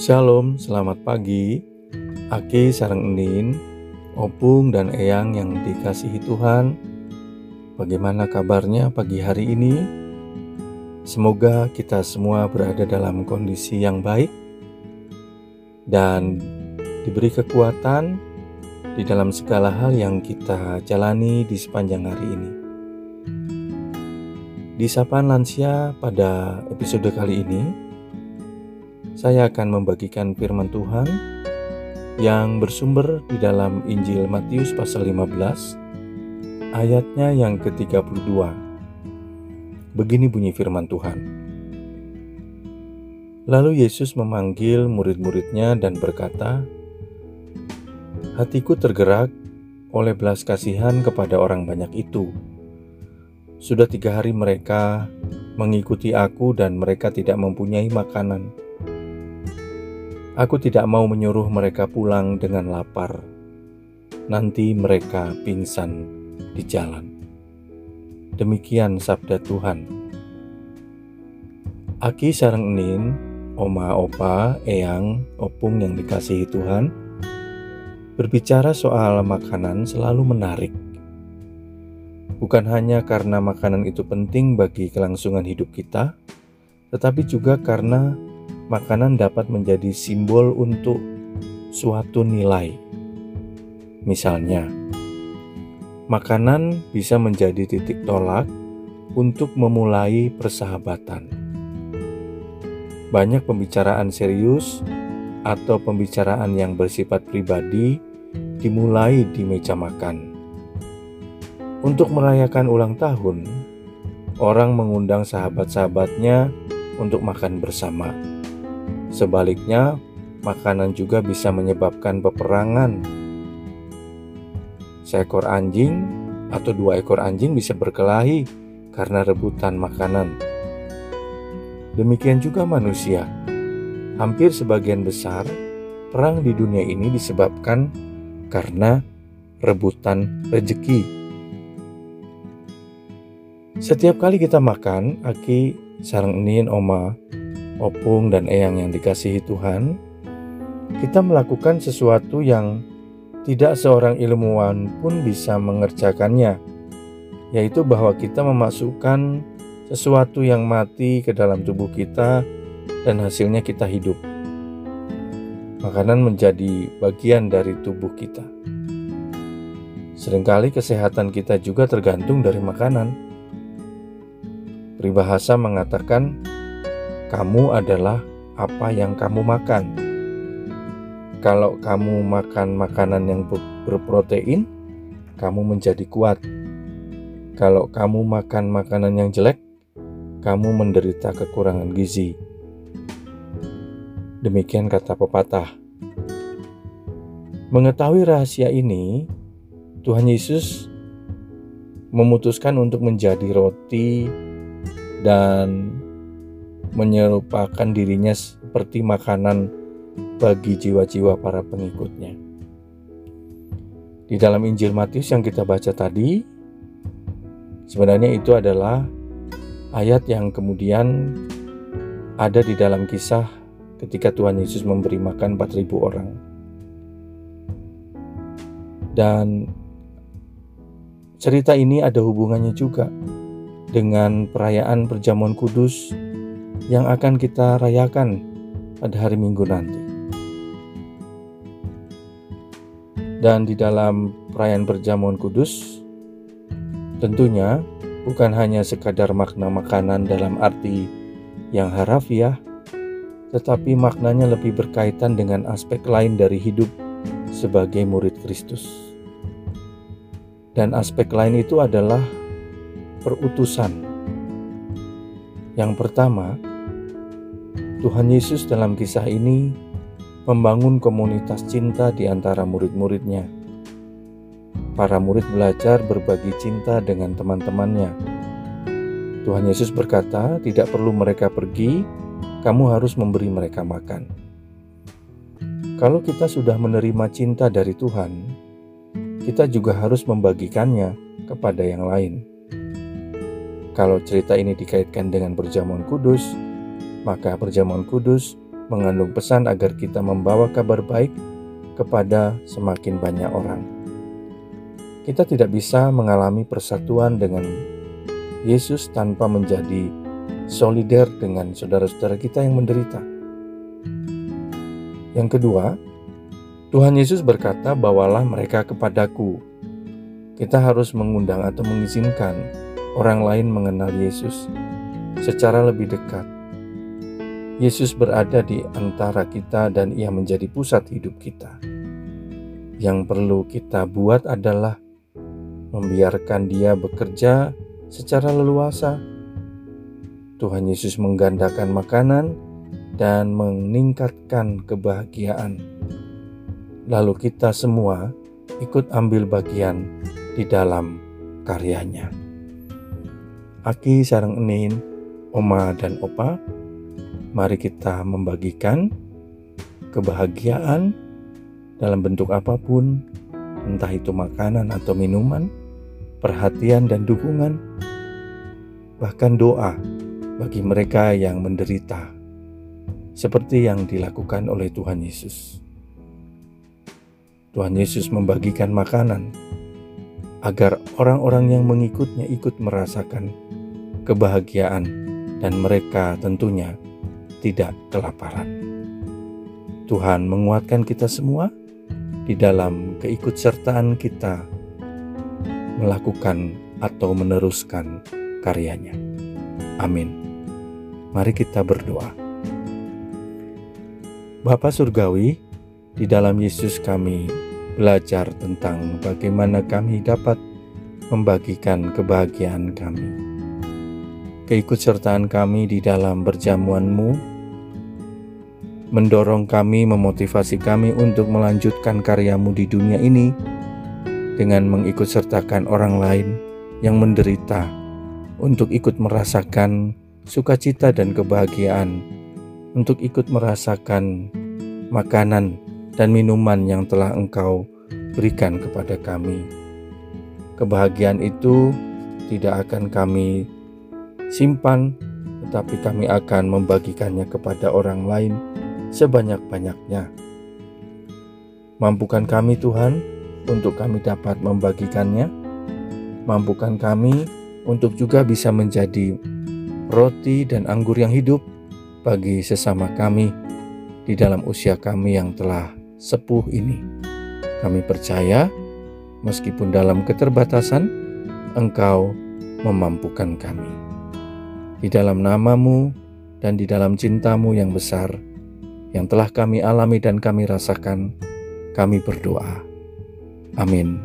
Shalom, selamat pagi. Aki sarang enin, opung dan eyang yang dikasihi Tuhan. Bagaimana kabarnya pagi hari ini? Semoga kita semua berada dalam kondisi yang baik dan diberi kekuatan di dalam segala hal yang kita jalani di sepanjang hari ini. Di sapaan lansia pada episode kali ini, saya akan membagikan firman Tuhan yang bersumber di dalam Injil Matius pasal 15 ayatnya yang ke-32. Begini bunyi firman Tuhan. Lalu Yesus memanggil murid-muridnya dan berkata, Hatiku tergerak oleh belas kasihan kepada orang banyak itu. Sudah tiga hari mereka mengikuti aku dan mereka tidak mempunyai makanan. Aku tidak mau menyuruh mereka pulang dengan lapar. Nanti mereka pingsan di jalan. Demikian sabda Tuhan. Aki sarang enin, oma opa, eyang, opung yang dikasihi Tuhan, berbicara soal makanan selalu menarik. Bukan hanya karena makanan itu penting bagi kelangsungan hidup kita, tetapi juga karena makanan dapat menjadi simbol untuk suatu nilai. Misalnya, makanan bisa menjadi titik tolak untuk memulai persahabatan. Banyak pembicaraan serius atau pembicaraan yang bersifat pribadi dimulai di meja makan. Untuk merayakan ulang tahun, orang mengundang sahabat-sahabatnya untuk makan bersama. Sebaliknya, makanan juga bisa menyebabkan peperangan. Seekor anjing atau dua ekor anjing bisa berkelahi karena rebutan makanan. Demikian juga manusia. Hampir sebagian besar perang di dunia ini disebabkan karena rebutan rejeki. Setiap kali kita makan, Aki sarang enin oma opung dan eyang yang dikasihi Tuhan, kita melakukan sesuatu yang tidak seorang ilmuwan pun bisa mengerjakannya, yaitu bahwa kita memasukkan sesuatu yang mati ke dalam tubuh kita dan hasilnya kita hidup. Makanan menjadi bagian dari tubuh kita. Seringkali kesehatan kita juga tergantung dari makanan. Peribahasa mengatakan kamu adalah apa yang kamu makan. Kalau kamu makan makanan yang berprotein, kamu menjadi kuat. Kalau kamu makan makanan yang jelek, kamu menderita kekurangan gizi. Demikian kata pepatah. Mengetahui rahasia ini, Tuhan Yesus memutuskan untuk menjadi roti dan menyerupakan dirinya seperti makanan bagi jiwa-jiwa para pengikutnya. Di dalam Injil Matius yang kita baca tadi, sebenarnya itu adalah ayat yang kemudian ada di dalam kisah ketika Tuhan Yesus memberi makan 4000 orang. Dan cerita ini ada hubungannya juga dengan perayaan perjamuan kudus yang akan kita rayakan pada hari Minggu nanti. Dan di dalam perayaan perjamuan kudus, tentunya bukan hanya sekadar makna makanan dalam arti yang harafiah, tetapi maknanya lebih berkaitan dengan aspek lain dari hidup sebagai murid Kristus. Dan aspek lain itu adalah perutusan. Yang pertama, Tuhan Yesus dalam kisah ini membangun komunitas cinta di antara murid-muridnya. Para murid belajar berbagi cinta dengan teman-temannya. Tuhan Yesus berkata, "Tidak perlu mereka pergi, kamu harus memberi mereka makan." Kalau kita sudah menerima cinta dari Tuhan, kita juga harus membagikannya kepada yang lain. Kalau cerita ini dikaitkan dengan perjamuan kudus, maka perjamuan kudus mengandung pesan agar kita membawa kabar baik kepada semakin banyak orang. Kita tidak bisa mengalami persatuan dengan Yesus tanpa menjadi solider dengan saudara-saudara kita yang menderita. Yang kedua, Tuhan Yesus berkata, "Bawalah mereka kepadaku." Kita harus mengundang atau mengizinkan orang lain mengenal Yesus secara lebih dekat. Yesus berada di antara kita, dan Ia menjadi pusat hidup kita. Yang perlu kita buat adalah membiarkan Dia bekerja secara leluasa. Tuhan Yesus menggandakan makanan dan meningkatkan kebahagiaan. Lalu, kita semua ikut ambil bagian di dalam karyanya. Aki sarang enin, oma dan opa, mari kita membagikan kebahagiaan dalam bentuk apa pun, entah itu makanan atau minuman, perhatian dan dukungan, bahkan doa bagi mereka yang menderita, seperti yang dilakukan oleh Tuhan Yesus. Tuhan Yesus membagikan makanan agar orang-orang yang mengikutnya ikut merasakan kebahagiaan dan mereka tentunya tidak kelaparan. Tuhan menguatkan kita semua di dalam keikutsertaan kita melakukan atau meneruskan karyanya. Amin. Mari kita berdoa. Bapa Surgawi, di dalam Yesus kami belajar tentang bagaimana kami dapat membagikan kebahagiaan kami. Keikutsertaan kami di dalam berjamuanmu mendorong kami, memotivasi kami untuk melanjutkan karyamu di dunia ini dengan mengikutsertakan orang lain yang menderita untuk ikut merasakan sukacita dan kebahagiaan, untuk ikut merasakan makanan dan minuman yang telah Engkau berikan kepada kami. Kebahagiaan itu tidak akan kami simpan, tetapi kami akan membagikannya kepada orang lain sebanyak-banyaknya. Mampukan kami, Tuhan, untuk kami dapat membagikannya. Mampukan kami untuk juga bisa menjadi roti dan anggur yang hidup bagi sesama kami di dalam usia kami yang telah sepuh ini. Kami percaya, meskipun dalam keterbatasan, Engkau memampukan kami. Di dalam namamu dan di dalam cintamu yang besar, yang telah kami alami dan kami rasakan, kami berdoa. Amin.